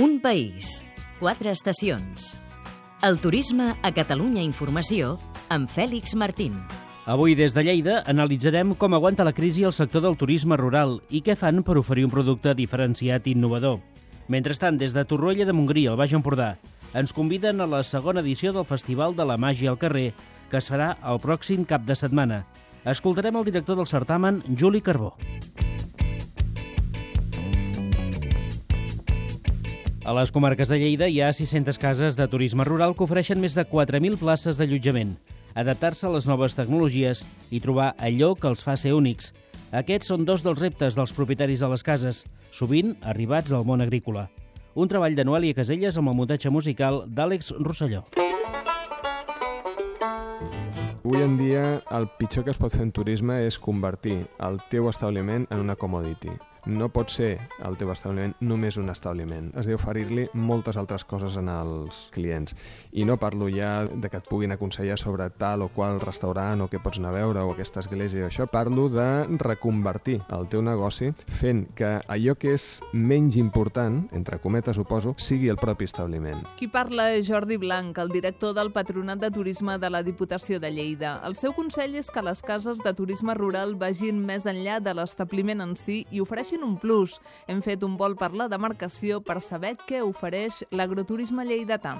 Un país, quatre estacions. El turisme a Catalunya Informació amb Fèlix Martín. Avui, des de Lleida, analitzarem com aguanta la crisi el sector del turisme rural i què fan per oferir un producte diferenciat i innovador. Mentrestant, des de Torroella de Montgrí, al Baix Empordà, ens conviden a la segona edició del Festival de la Màgia al carrer, que es farà el pròxim cap de setmana. Escoltarem el director del certamen, Juli Carbó. A les comarques de Lleida hi ha 600 cases de turisme rural que ofereixen més de 4.000 places d'allotjament, adaptar-se a les noves tecnologies i trobar allò que els fa ser únics. Aquests són dos dels reptes dels propietaris de les cases, sovint arribats del món agrícola. Un treball de Noelia Caselles amb el muntatge musical d'Àlex Rosselló. Avui en dia, el pitjor que es pot fer en turisme és convertir el teu establiment en una commodity. No pot ser el teu establiment només un establiment. Has d'oferir-li moltes altres coses en els clients. I no parlo ja de que et puguin aconsellar sobre tal o qual restaurant o què pots anar a veure o aquesta església o això. Parlo de reconvertir el teu negoci fent que allò que és menys important, entre cometes suposo, sigui el propi establiment. Qui parla és Jordi Blanc, el director del Patronat de Turisme de la Diputació de Lleida. El seu consell és que les cases de turisme rural vagin més enllà de l'establiment en si i ofereixin ofereixin un plus. Hem fet un vol per la demarcació per saber què ofereix l'agroturisme lleidatà.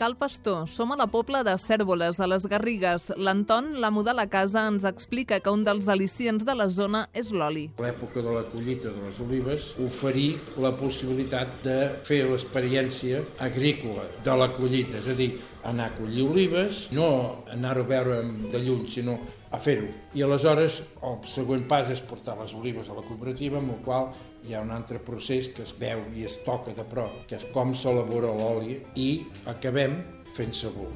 Cal Pastor, som a la pobla de Cèrvoles, a les Garrigues. L'Anton, l'amo de la casa, ens explica que un dels al·licients de la zona és l'oli. A l'època de la collita de les olives, oferir la possibilitat de fer l'experiència agrícola de la collita, és a dir, anar a collir olives, no anar-ho a veure de lluny, sinó a fer-ho. I aleshores el següent pas és portar les olives a la cooperativa, amb el qual hi ha un altre procés que es veu i es toca de prop, que és com s'elabora l'oli i acabem fent sabó.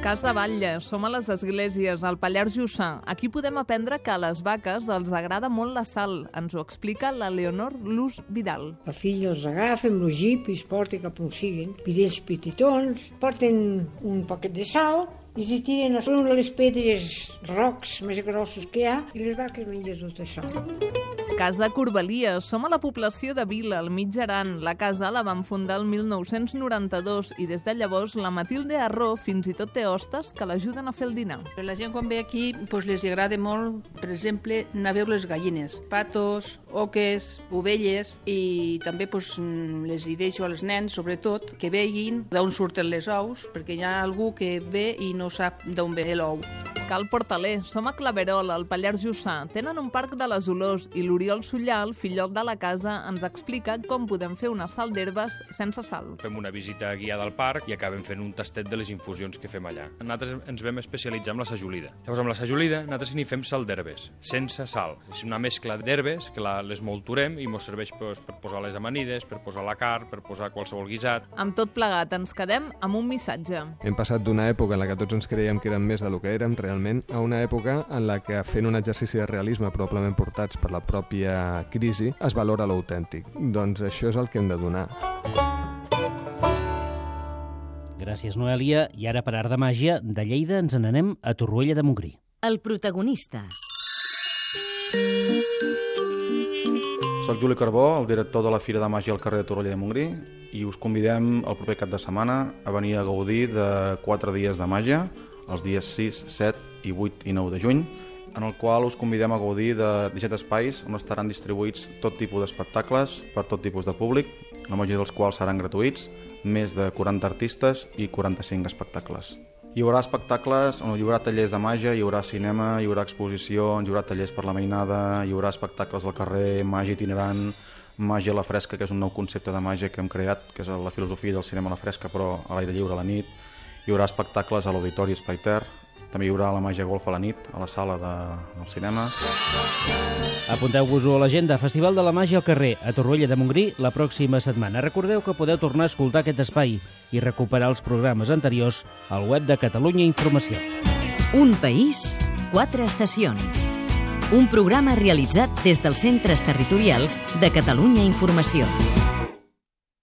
Cas de Batlle, som a les esglésies, al Pallars Jussà. Aquí podem aprendre que a les vaques els agrada molt la sal. Ens ho explica la Leonor Luz Vidal. El fill els agafa amb el jeep i es porta cap on siguin. Pidells petitons, porten un paquet de sal i si tiren a les pedres rocs més grossos que hi ha i les vaques mengen tot això. Casa Corbalia. Som a la població de Vila, al mig Aran. La casa la van fundar el 1992 i des de llavors la Matilde Arró fins i tot té hostes que l'ajuden a fer el dinar. La gent quan ve aquí pues, les agrada molt, per exemple, anar a veure les gallines, patos, oques, ovelles i també pues, les hi deixo als nens, sobretot, que veguin d'on surten les ous, perquè hi ha algú que ve i no sap d'on ve l'ou. Cal Portaler. Som a Claverol, al Pallars Jussà. Tenen un parc de les olors i l'Oriol Sullà, el fillol de la casa, ens explica com podem fer una sal d'herbes sense sal. Fem una visita guiada al parc i acabem fent un tastet de les infusions que fem allà. Nosaltres ens vam especialitzar en la sajolida. Llavors, amb la sajolida, nosaltres n'hi fem sal d'herbes, sense sal. És una mescla d'herbes que la, les molturem i ens serveix pues, per posar les amanides, per posar la carn, per posar qualsevol guisat. Amb tot plegat, ens quedem amb un missatge. Hem passat d'una època en la que tots ens creiem que érem més del que érem realment realment a una època en la que fent un exercici de realisme probablement portats per la pròpia crisi es valora l'autèntic. Doncs això és el que hem de donar. Gràcies, Noèlia. I ara, per art de màgia, de Lleida ens n'anem a Torroella de Montgrí. El protagonista. Soc Juli Carbó, el director de la Fira de Màgia al carrer de Torroella de Montgrí i us convidem el proper cap de setmana a venir a gaudir de 4 dies de màgia els dies 6, 7 i 8 i 9 de juny, en el qual us convidem a gaudir de 17 espais on estaran distribuïts tot tipus d'espectacles per tot tipus de públic, la majoria dels quals seran gratuïts, més de 40 artistes i 45 espectacles. Hi haurà espectacles on hi haurà tallers de màgia, hi haurà cinema, hi haurà exposicions, hi haurà tallers per la mainada, hi haurà espectacles del carrer, màgia itinerant, màgia a la fresca, que és un nou concepte de màgia que hem creat, que és la filosofia del cinema a la fresca, però a l'aire lliure a la nit. Hi haurà espectacles a l'Auditori Espai Ter, també hi haurà la màgia golf a la nit, a la sala de, del cinema. Apunteu-vos-ho a l'agenda. Festival de la Màgia al carrer, a Torroella de Montgrí, la pròxima setmana. Recordeu que podeu tornar a escoltar aquest espai i recuperar els programes anteriors al web de Catalunya Informació. Un país, quatre estacions. Un programa realitzat des dels centres territorials de Catalunya Informació.